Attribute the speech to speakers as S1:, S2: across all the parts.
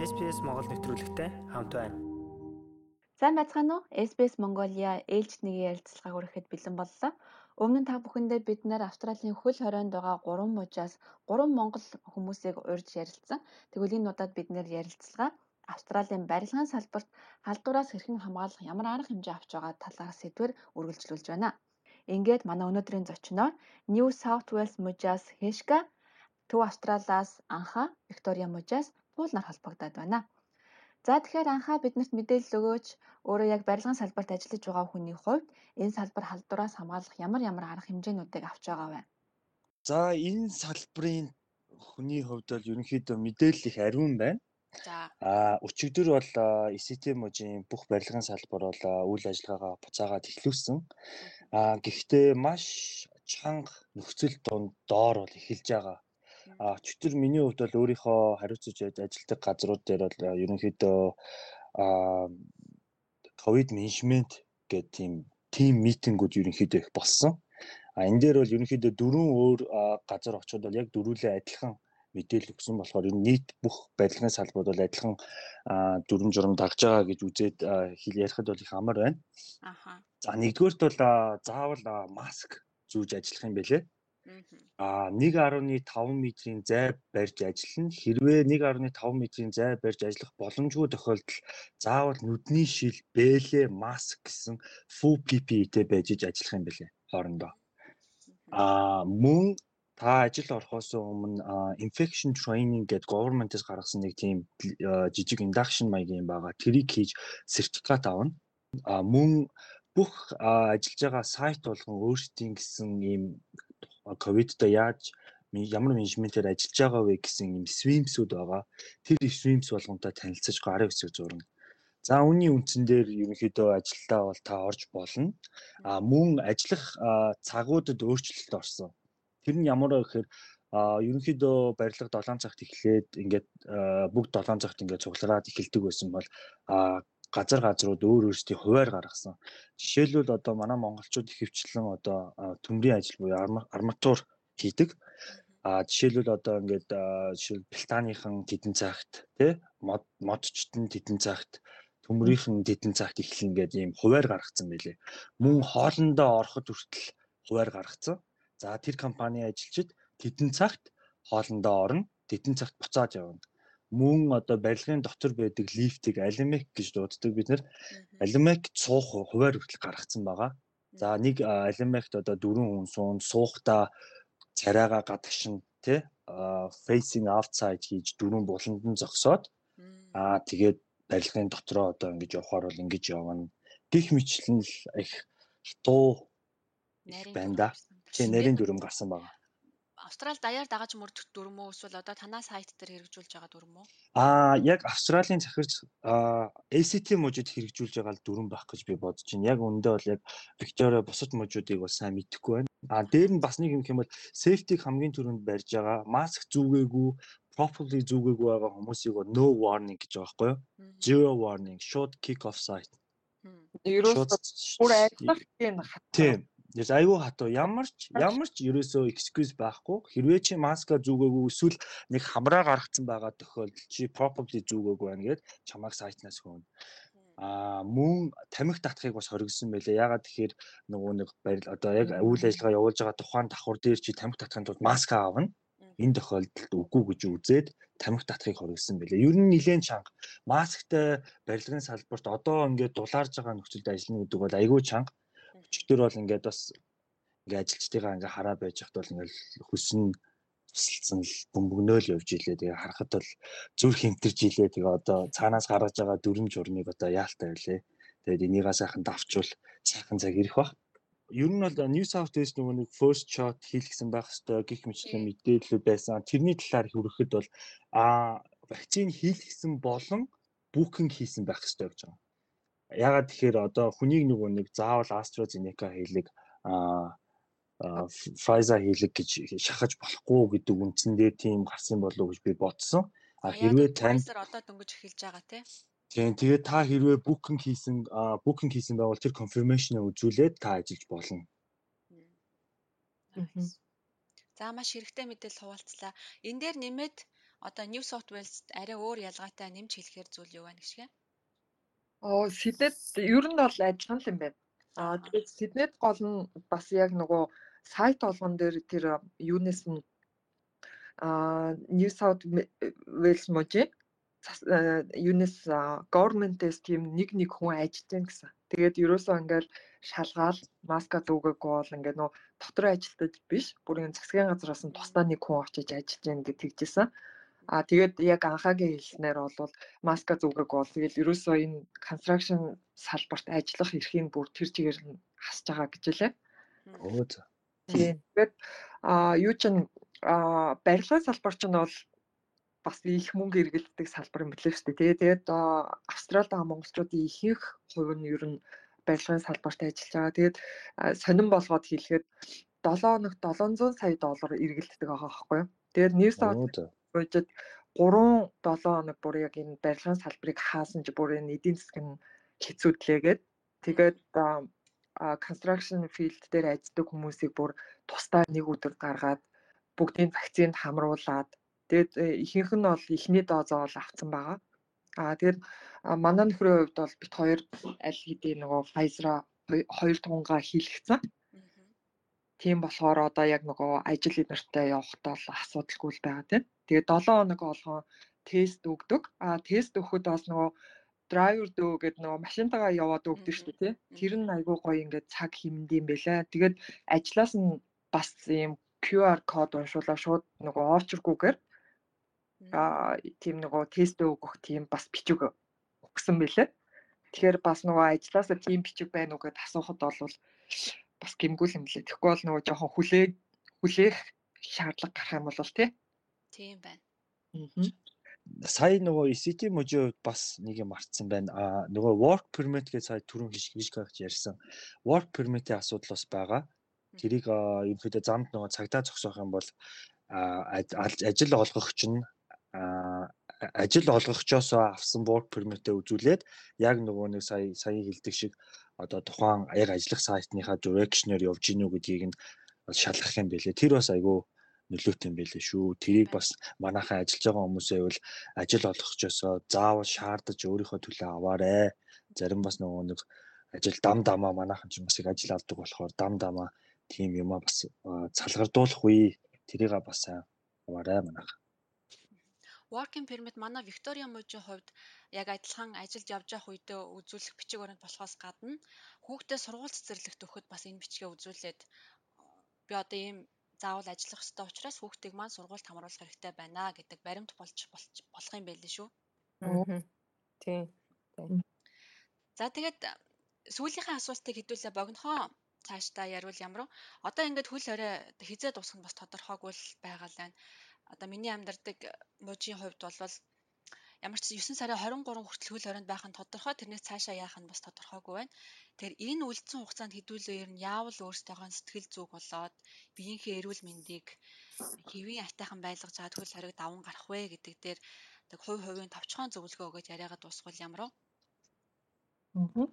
S1: SPS Монгол нэвтрүүлэгтэй хамт байна.
S2: Сайн байцгаана уу? SBS Mongolia ээлж нэгийн ярилцлагаа хүрэхэд бэлэн боллоо. Өмнө нь та бүхэндээ бид нэр Австралийн хөл хорионд байгаа 3 мужаас 3 монгол хүмүүсийг урьж ярилцсан. Тэгвэл энэ удаад бид нэр ярилцлага Австралийн барилгын салбарт халдвараас хэрхэн хамгаалах ямар арга хэмжээ авч байгаа талаар сэдвэр үргэлжлүүлж байна. Ингээд манай өнөөдрийн зочноор New South Wales мужаас Хэшка, Төв Австралиас Анха, Виктория мужаас Пул нар холбогдоод байна. За тэгэхээр анхаа биднэрт мэдээлэл өгөөч өөрөө яг барилгын салбарт ажиллаж байгаа хүний хувьд энэ салбар халдвараас хамгаалах ямар ямар арга хэмжээнүүдийг авч байгаа вэ?
S3: За энэ салбарын хүний хувьд бол ерөнхийдөө мэдээлэл их ариун байна.
S2: За.
S3: А өчигдөр бол ECT мужийн бүх барилгын салбар бол үйл ажиллагаагаа буцаагаад эхлүүлсэн. А гэхдээ маш чанга нөхцөл донд доор бол эхэлж байгаа. А өчигдөр миний хувьд бол өөрийнхөө хариуцаж ажилладаг газрууд дээр бол ерөнхийдөө а ковид менежмент гэдэг тийм тим митингүүд ерөнхийдөө их болсон. А энэ дээр бол ерөнхийдөө дөрвөн өөр газар очоод бол яг дөрвөлээ адилхан мэдээлэл өгсөн болохоор энэ нийт бүх барилгын салбарууд бол адилхан дүрм журам дагж байгаа гэж үзээд хэл ярихад бол их амар байна.
S2: Аха.
S3: За нэгдүгээрт бол заавал маск зүүж ажиллах юм бэлээ. Аа 1.5 метрийн зай барьж ажиллана. Хэрвээ 1.5 метрийн зай барьж ажиллах боломжгүй тохиолдолд заавал нүдний шил, бэлээ, маск гэсэн full PPE-тэй байж ажиллах юм бэлээ хоорондоо. Аа мөн та ажил орохоос өмнө infection training гэдэг government-ээс гаргасан нэг тийм жижиг induction маягийн байгаа. Тэрийг хийж сертификат авна. А мөн бүх ажиллаж байгаа сайт болгон өөрсдийн гэсэн ийм ковидтой яаж ямар менежментээр ажиллаж байгаа вэ гэсэн юм swimsuit байгаа. Тэр swimс болгонтой танилцаж гарын хэсэг зурна. За үүний үндсэн дээр ерөнхийдөө ажилдаа бол та орж болно. А мөн ажиллах цагуудад өөрчлөлт орсон. Тэр нь ямар вэ гэхээр а ерөнхийдөө барилга 7 цагт эхлээд ингээд бүгд 7 цагт ингээд цуглараад эхэлдэг байсан бол а газар газрууд өөр өөрсдийн хуваар гаргасан. Жишээлбэл одоо манай монголчууд ихэвчлэн одоо төмрийн ажил буюу арматур хийдэг. А жишээлбэл одоо ингээд жишээл платаныхан тэдэн цагт тий мод модчтын тэдэн цагт төмрийнхэн тэдэн цагт эхлэн ингээд ийм хуваар гаргацсан байлээ. Мөн хоолндоо ороход хүртэл хуваар гаргацсан. За тэр компани ажилчид тэдэн цагт хоолндоо орно, тэдэн цагт буцааж явна мөн одоо барилгын дотор байдаг лифтийг алимек гэж дууддаг бид нэр алимек цуух хуваар хүртэл гаргацсан байгаа. За нэг алимект одоо дөрвөн хүн суун суухта царайгаа гадагшин тий facing outside хийж дөрвөн буланд нь зогсоод аа тэгээд барилгын дотроо одоо ингэж явахаар бол ингэж явна. Гэх мэтлэн л их хатуу байна да. Чи нарийн дүрм гарсан байгаа.
S2: Австрал даяар дагаж мөрдөх дүрм үү эсвэл одоо танаа сайт дээр хэрэгжүүлж байгаа дүрм үү?
S3: Аа, яг Австралийн захирч ACT мужид хэрэгжүүлж байгаа л дүрм байх гэж би бодож байна. Яг үндэ бол яг Victoria бусад мужуудыг бол сайн мэдэхгүй байна. Аа, дээр нь бас нэг юм хэмээл safety-г хамгийн түрүүнд барьж байгаа. Маск зүгээгүй, properly зүгээгүй байгаа хүмүүсийг бол no warning гэж байгаа байхгүй юу? Zero warning, short kick off site.
S4: Ерөөсөө бүр ажиллах юм
S3: хат. Тийм. Яс айгүй хатуу ямар ч ямар ч ерөөсөө excuse байхгүй. Хэрвээ чи маска зүгээгүй эсвэл нэг хамраа гаргацсан байгаа тохиолдолд чи probably зүгээгүй байна гэд чамайг сайтнаас хөөн. Аа мөн тамхи татхыг бас хоригдсан байлээ. Ягаад тэгэхээр нөгөө нэг барил одоо яг үйл ажиллагаа явуулж байгаа тухайн давхар дээр чи тамхи татхын тулд маска аавна. Энэ тохиолдолд үгүй гэж үзээд тамхи татхыг хоригдсан байлээ. Ер нь нэлээд чанга. Масктай барилгын салбарт одоо ингээд дулаарж байгаа нөхцөлд ажиллана гэдэг бол айгүй чанга өчигдөр бол ингээд бас ингээд ажилчдыгаа ингээд хараа байж хат бол ингээд хөсөн тусалсан л бөмбөгнөөл явж илээ. Тэгээ харахад бол зүр хэмтэрж илээ. Тэгээ одоо цаанаас гаргаж байгаа дөрөн журмыг одоо яалтай байлээ. Тэгээд энийгээ сайхан давчвал сайхан цаг ирэх бах. Ер нь бол New South Wales нөгөө нэг first shot хийлгсэн байх хэвээр гих мэтлэн мэдээлэл байсан. Тэрний талаар хүрэхэд бол а вакцин хийлгсэн болон бүкинг хийсэн байх хэвээр гэж байгаа. Ягаад тэгэхээр одоо хүнийг нөгөө нэг заавал AstraZeneca хийлэг а Pfizer хийлэг гэж шахаж болохгүй гэдэг үндсэн дээр тийм гарсан болов уу гэж би бодсон.
S2: А хэрвээ тань одоо дөнгөж эхэлж байгаа тий.
S3: Тийм тэгээд та хэрвээ booking хийсэн booking хийсэн байвал тэр confirmation-ыг үзүүлээд та ажиллаж болно.
S2: За маш хэрэгтэй мэдээлэл хуваалцлаа. Энэ дээр нэмээд
S5: одоо New South Wales арай өөр ялгаатай нэмж хэлэхээр зүйл юу байна гişгэ?
S4: Оо Сиднейд ер нь бол адилхан л юм байна. Аа тэгээд Сиднейд гол нь бас яг нөгөө сайт болгон дээр тэр юунес нь аа New South Wales можи юунес government-с тийм нэг нэг хүн ажиллаж гэсэн. Тэгээд ерөөсөө ингээл шалгаал маска зүүгээгүй бол ингээд нөө дотор ажилтдаг биш. Бүрийн засгийн газраас нь тусдаа нэг хүн очиж ажиллаж гэж тэгжсэн. А тэгээд яг анхаагийн хэлснээр бол маска зүгээг бол тэгэл ерөөсөө энэ construction салбарт ажиллах эрхийг бүр тэр чигээр нь хасж байгаа гэж лээ.
S3: Өө за.
S4: Тэгээд а юу ч а барилгын салбар ч нь бол бас их мөнгө эргэлддэг салбар юм билээ шүү дээ. Тэгээ тэгээд Австралид байгаа монголчуудын ихэнх хувь нь ер нь барилгын салбарт ажиллаж байгаа. Тэгээд сонирн болгоод хэлэхэд 7 хоногт 700 сая доллар эргэлддэг байгаа байхгүй юу. Тэгээд New South Будад 3 7 хоног бүр яг энэ барилгын салбарыг хаасан чи бүр энэ эдийн нь хэцүүдлээгээд тэгээд construction field дээр ажилладаг хүмүүсийг бүр тусдаа нэг өдөр гаргаад бүгдийн вакцинд хамруулад тэгээд э, ихэнх нь бол ихний доозоо бол авцсан байгаа. Аа тэгээд манай нөхрийн хувьд бол бит хоёр аль хэдийн нөгөө Pfizer-а хоёр тунгаа хийлгэсэн. Тийм болохоор одоо яг нөгөө ажил энертэй явахдаа л асуудалгүй л байгаа тийм. Тэгээд 7 хоног болгон тест өгдөг. А тест өгөхөд бас нөгөө драйвер дөө гэдэг нөгөө машинтайгаа яваад өгдөг шүү дээ тий. Тэр нь айгүй гоё ингээд цаг хэмнэд юм байлаа. Тэгээд ажлаас нь бас ийм QR код уншуулаа шууд нөгөө оочргүйгээр а тийм нөгөө тест өгөх тийм бас бичиг өгсөн байлээ. Тэгэхээр бас нөгөө ажлаасаа тийм бичиг байна уу гэдээ асуухад бол бас гимгүүл юм лээ. Тэгэхгүй бол нөгөө жоохон хүлээ хүлээх шаардлага гарах юм бол тий
S5: Тийм байна.
S3: Сая нөгөө ECT мужийн хувьд бас нэг юм мартсан байна. А нөгөө work permit гэж сая түрүүн хийж хийж гагч ярьсан. Work permit-ийн асуудал бас байгаа. Тэрийг ерөнхийдөө замд нөгөө цагдаа зогсоох юм бол ажил олгогч нь ажил олгогчоос авсан work permit-ээ үзүүлээд яг нөгөө нэг сая сая хэлдэг шиг одоо тухайн яг ажиллах сайтныхаа direction-оор явж гинүү гэдгийг нь шалгах юм бэлээ. Тэр бас айгүй нөлөөтэй юм байлээ шүү. Тэрийг бас манайхан ажиллаж байгаа хүмүүсээ бол ажил олгохчосоо заавал шаардаж өөрийнхөө төлөө аваарэ. Зарим бас нөгөө нэг ажил дам дамаа манайхан ч бас их ажил авдаг болохоор дам дамаа тийм юмаа бас цалгардуулах үе тэрийг бас сайн аваарэ манайхан.
S5: Working permit манай Виктория мужийн хувьд яг адилхан ажилд явж явах үедээ үзүүлэх бичиг баримт болохоос гадна хүүхдээ сургууль цэцэрлэгт өгөхөд бас энэ бичгээ үзүүлээд би одоо ийм заавал ажиллах ёстой учраас хүүхдийг маань сургуульд хамруулах хэрэгтэй байна гэдэг баримт болж болох юм байл шүү.
S2: Тийм.
S5: За тэгээд сүүлийнхээ асуултыг хэдүүлээ богинохоо цаашдаа яривал ямар? Одоо ингээд хөл орой хизээ дуусах нь бас тодорхойгүй л байгаа л байна. Одоо миний амьдардаг мужийн хувьд бол ямар ч 9 сарын 23 хүртэл хөл хорионд байх нь тодорхой тэрнээс цаашаа яах нь бас тодорхойгүй байна. Тэгэхээр энэ үлдсэн хугацаанд хэдүүлээ ер нь яавал өөрсдийнхөө сэтгэл зүг болоод биеийнхээ эрүүл мэндийг хэвийн айтайхан байлгаж чад хөл хориг даван гарах вэ гэдэг дээр тэг хувь хувийн товчхон зөвлөгөө өгөөж яриагаа дуусгал ямар вэ?
S4: Аа.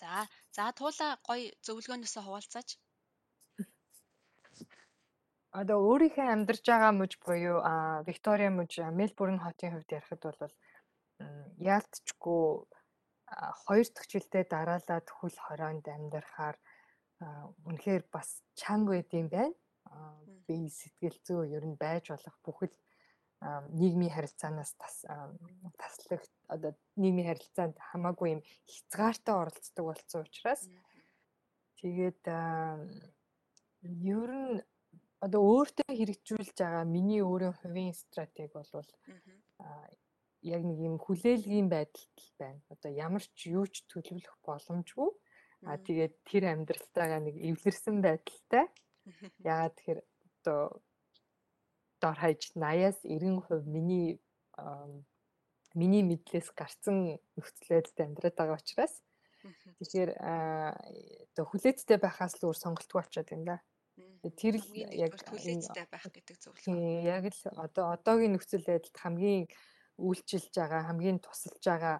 S5: За, за туула гоё зөвлөгөөнөөсөө хуваалцаач
S6: одоо өөрийнхөө амьдарч байгаа мужи буюу Виктория мужи Мельбурн хотын хувьд ярихад бол яалтчгүй хоёр дахь жилдээ дараалаад хөл хороонд амьдрахаар үнэхээр бас чанга байд юм байна. Би сэтгэл зүй ер нь байж болох бүхэл нийгмийн харилцаанаас тас таслах одоо нийгмийн харилцаанд хамаагүй юм хязгаартай оролцдог болсон учраас. Тэгээд ер нь одоо өөртөө хэрэгжүүлж байгаа миний өөрийн хувийн стратеги бол яг нэг юм хүлээлгийн байдалтай байна. Одоо ямар ч юу ч төлөвлөх боломжгүй. А тэгээд тэр амьдралтайгаа нэг эвлэрсэн байдалтай. Яагаад тэгэхээр одоо дор хаяж 80-аас 90% миний миний мэдлээс гарцсан нөхцөл байдалд амьдраад байгаа учраас тэгэхээр одоо хүлээцтэй байхаас л өөр сонголтгүй очиод юм да. Тэр л яг
S5: хүлээцтэй байх гэдэг зөвлөгөө.
S6: Яг л одоо одоогийн нөхцөл байдалд хамгийн үйлчилж байгаа, хамгийн тусалж байгаа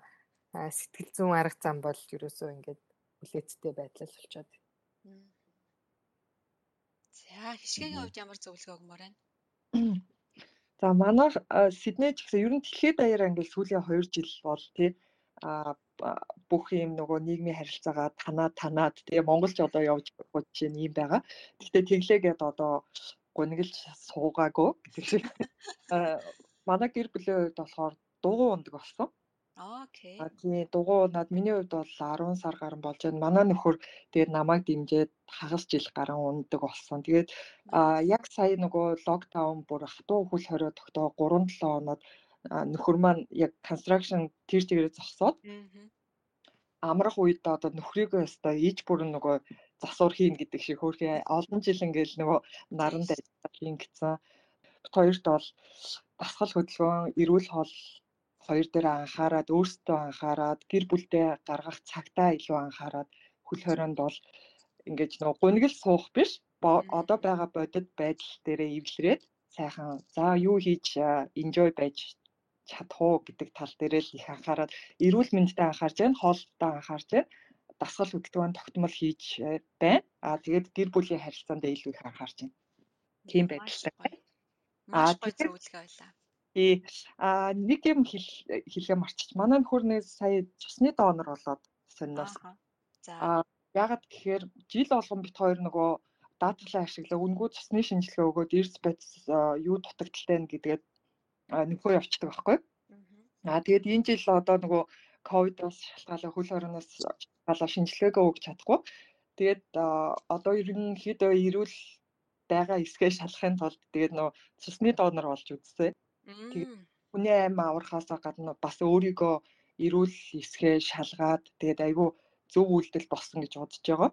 S6: сэтгэл зүйн арга зам бол ерөөсөө ингээд хүлээцтэй байдлал болчиход.
S5: За хишгийн хувьд ямар зөвлөгөө өгмөр байна?
S4: За манайх Сидней ч гэсэн ер нь дэлхийд даяараа ингээл сүүлийн 2 жил бол тий а бүх юм нөгөө нийгмийн харилцаагаа танаад танаад тэгээ Монголч одоо явж байгаа чинь ийм байгаа. Гэхдээ тэглээгээд одоо гунигэлж суугаагүй гэдэг шиг. Манай гэр бүлийн хувьд болохоор дугуй ундаг болсон.
S5: Окей.
S4: А тий дугуй над миний хувьд бол 10 сар гарan болж байна. Манай нөхөр тэгээд намайг дэмжиж хагас жил гарan ундаг болсон. Тэгээд а яг сая нөгөө локдаун бүр хатуу хөл хорио тогтоо 3 7 хоноод нөхөр маань яг construction тэр чигээрээ зогсоод амрах үед одоо нөхрийгөө өстой иж бүр нөгөө засвар хийн гэдэг шиг хөөрхий олон жил ингээл нөгөө наранд ажиллах хийн гэсэн. Хоёрт бол дасгал хөдөлгөөн, эрүүл хоол хоёр дээр анхаарад өөрсдөө анхаарад гэр бүлдээ гаргах цагтаа илүү анхаарад хөл хорионд бол ингэж нөгөө гунигл суух биш. Одоо байгаа бодит байдал дээрээ эвлэрээд сайхан. За юу хийж enjoy байж чадах уу гэдэг тал дээр л их анхаарад эрүүл мэндэд анхаарч байна хоолтод анхаарч байна дасгал хөдөлгөөн тогтмол хийж байна а тэгээд гэр бүлийн харилцаанд илүү их анхаарч байна тийм байдалтай
S5: аа тэгээд зөвлөгөө байлаа
S4: Тий. А нэг юм хэлээ марчиж. Манай нөхөр сая цусны донор болоод сониноос.
S5: За.
S4: А ягаад гэхээр жил болгон бит хоёр нөгөө даатгалаа ашиглаа үнгүү цусны шинжилгээ өгөөд эрс бодис юу дутагдaltaй нэ гэдгээд нөхөө явчихдаг байхгүй. Аа тэгээд энэ жил одоо нөгөө ковидоос шалтгаалаа хөл хорноос шалтгаалаа шинжилгээгээ өгч чадахгүй. Тэгээд одоо ерөнхийдөө эрүүл байгаа эсгээ шалахын тулд тэгээд нөгөө цусны донор болж үзсэн. Тэгээд хүний аим аврахаас гадна бас өөрийгөө эрүүл эсгээ шалгаад тэгээд айгүй зөв үйлдэл болсон гэж бодож байгаа.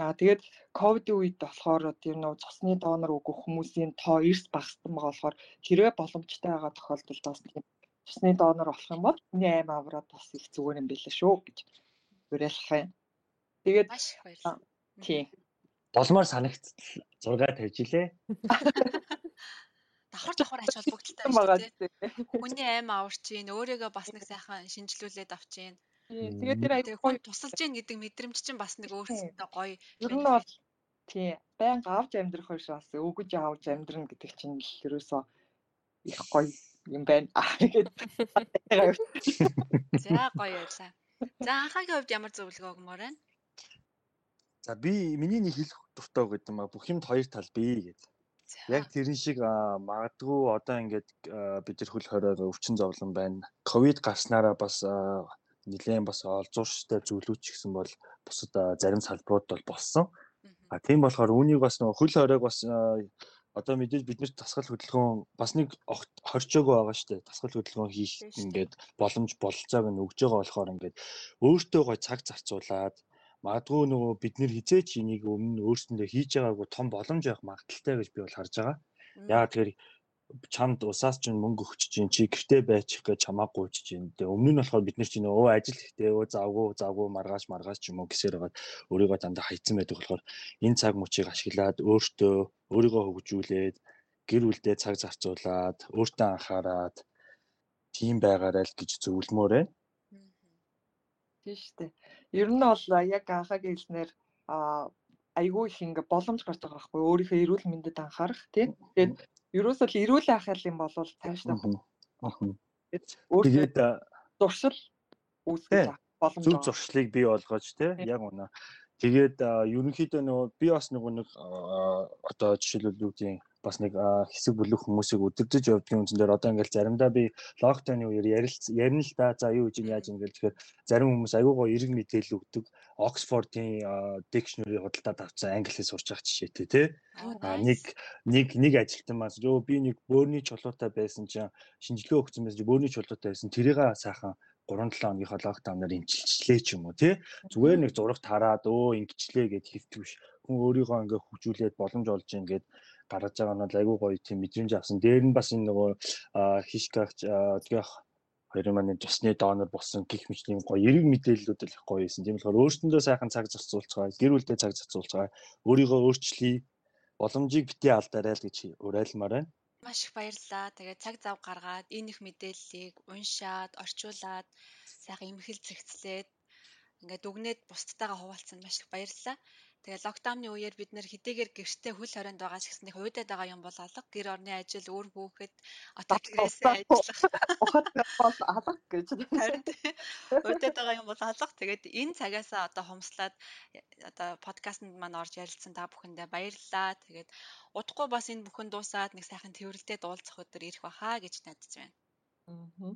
S4: Аа тэгээд ковидын үед болохоор тийм нөө цусны донор өгөх хүмүүсийн тоо эрс багассан байгаа болохоор хэрвээ боломжтой байгаа тохиолдолд бас тийм цусны донор болох юм бол хүний аим авраад бас их зүгээр юм билээ шүү гэж уриалах юм. Тэгээд
S5: маш их баярлалаа.
S4: Тийм.
S3: Болмоор санагцал 6 тавьж илээ.
S5: давхар давхар ач холбогдолтой байна. Хүний аим аварч ийн, өөрийгөө бас нэг сайхан шинжилүүлээд авч ийн.
S4: Тэгээд тэр аяг
S5: хүн тусалж ийн гэдэг мэдрэмж чинь бас нэг өөрсдөө гоё.
S4: Ер нь бол тий байнга авч амьдрах биш бас өгөж авч амьдрна гэдэг чинь л ерөөсөө их гоё юм байна.
S5: За гоё байлаа. За анхаагийн хувьд ямар зөвлөгөө өгмөр байна?
S3: За би миний нэг хэлэх дуртай гэдэг юм а бүх юмд хоёр тал бий гэдэг. Яг тэрэн шиг магадгүй одоо ингээд бид нар хөл хориод өвчин зовлон байна. Ковид гарснараа бас нэлээд бас олзуурштай зүйлүүч гэсэн бол бусад зарим салбарууд бол болсон. А тийм болохоор үүнийг бас нөгөө хөл хоройг бас одоо мэдээж бид нарт тасгал хөдөлгөөн бас нэг хорчоогүй байгаа шүү дээ. Тасгал хөдөлгөөн хийх ингээд боломж бололцоог нь өгж байгаа болохоор ингээд өөртөө гой цаг зарцуулаад магадгүй нөгөө бид нэр хизээч энийг өмнө өөрсөндөө хийж байгаагүй том боломж явах магадaltaй гэж би бол харж байгаа. Яагаад тэгэхээр чамд усаас ч мөнгө өгч чинь чи гэртээ байчих гэж чамаагүй ч чинь. Тэгээ өмнө нь болохоор бид нар чинь өө ажил ихтэй өө завгүй завгүй маргааш маргааш ч юм уу гэсээр байгаа өөрийгөө дандаа хайцсан байдаг болохоор энэ цаг мөчийг ашиглаад өөртөө өөрийгөө хөгжүүлээд гэр бүлдээ цаг зарцуулаад өөртөө анхаарад тийм байгаарай л гэж зөвлөмөр байна.
S4: Тийм шүү дээ. Ер нь бол яг анхаагийн хэлснээр айгүй их ингээ боломж гарч байгаа байхгүй өөрийнхөө эрүүл мэндэд анхаарах тийм. Тэгээд ерөөсөө л эрүүл анхаарал юм бол цаашдаа. Тэгээд зуршил үүсгэж
S3: боломж зөв зуршлыг бий болгож тийм яг үнэ. Тэгээд ерөнхийдөө нөгөө би бас нөгөө нэг одоо жишээлбэл гэдгийг бас нэг хэсэг бүлэг хүмүүсийг өдөрдөж явдгийн үндсэн дээр одоо ингээл заримдаа би локдауны үеэр ярилц ярина л да за юу гэж яаж ингээл тэгэхээр зарим хүмүүс аягүй гоо эрг мэдээлэл өгдөг. Oxford-ийн dictionary худалдаад авсан англи хэл сурч байгаа жишээтэй тий нэг нэг нэг ажилтан маань өө би нэг бөөрийн чулуутай байсан чинь шинжилгээ өгсөн байсан чинь бөөрийн чулуутай байсан. Тэрийг сайхан 3-7 хоногийн локдаунаар имчилчлээ ч юм уу тий зүгээр нэг зураг тараад өө ингэчлээ хэлдэг биш хүн өөрийгөө ингээ хөгжүүлээд боломж олж ингээд гаргаж байгаа нь айгүй гоё тийм мэдрэмж авсан. Дээр нь бас энэ нөгөө хишгагч тэгээ хоёрын маань тусны донор болсон гих мичний гоё эрг мэдээллүүд л их гоё байсан. Тийм болохоор өөртөндөө сайхан цаг зарцуулцгаа, гэр бүлдээ цаг зарцуулцгаа, өөрийгөө өөрчлөе, боломжийг битээ алдаарай л гэж уриалмаар байна.
S5: Маш их баярлалаа. Тэгээд цаг зав гаргаад энэ их мэдээллийг уншаад, орчуулад, сайхан имхэл зэгцлээд ингээд дүгнээд бусдтайгаа хуваалцсан маш их баярлалаа. Тэгээ локдаунны үеэр бид нэр хэдийгээр гэртээ хөл хорионд байгаа ч гэсэндээ уйдаад байгаа юм бол алга гэр орны ажил өөр хүүхэд отогрээсээ ажиллах
S4: ухад бол алга гэж.
S5: Харин уйдаад байгаа юм бол алга. Тэгээд энэ цагаасаа одоо хомслаад одоо подкастт маань орж ярилцсан та бүхэндээ баярлалаа. Тэгээд удахгүй бас энэ бүхэн дуусаад нэг сайхан тэрвэрлдээд уулзах өдөр ирэх баха гэж найдаж байна.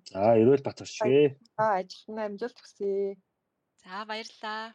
S3: За, эрүүл бат оршвэ.
S4: За, ажилтнаа амжилт хүсье.
S5: За, баярлалаа.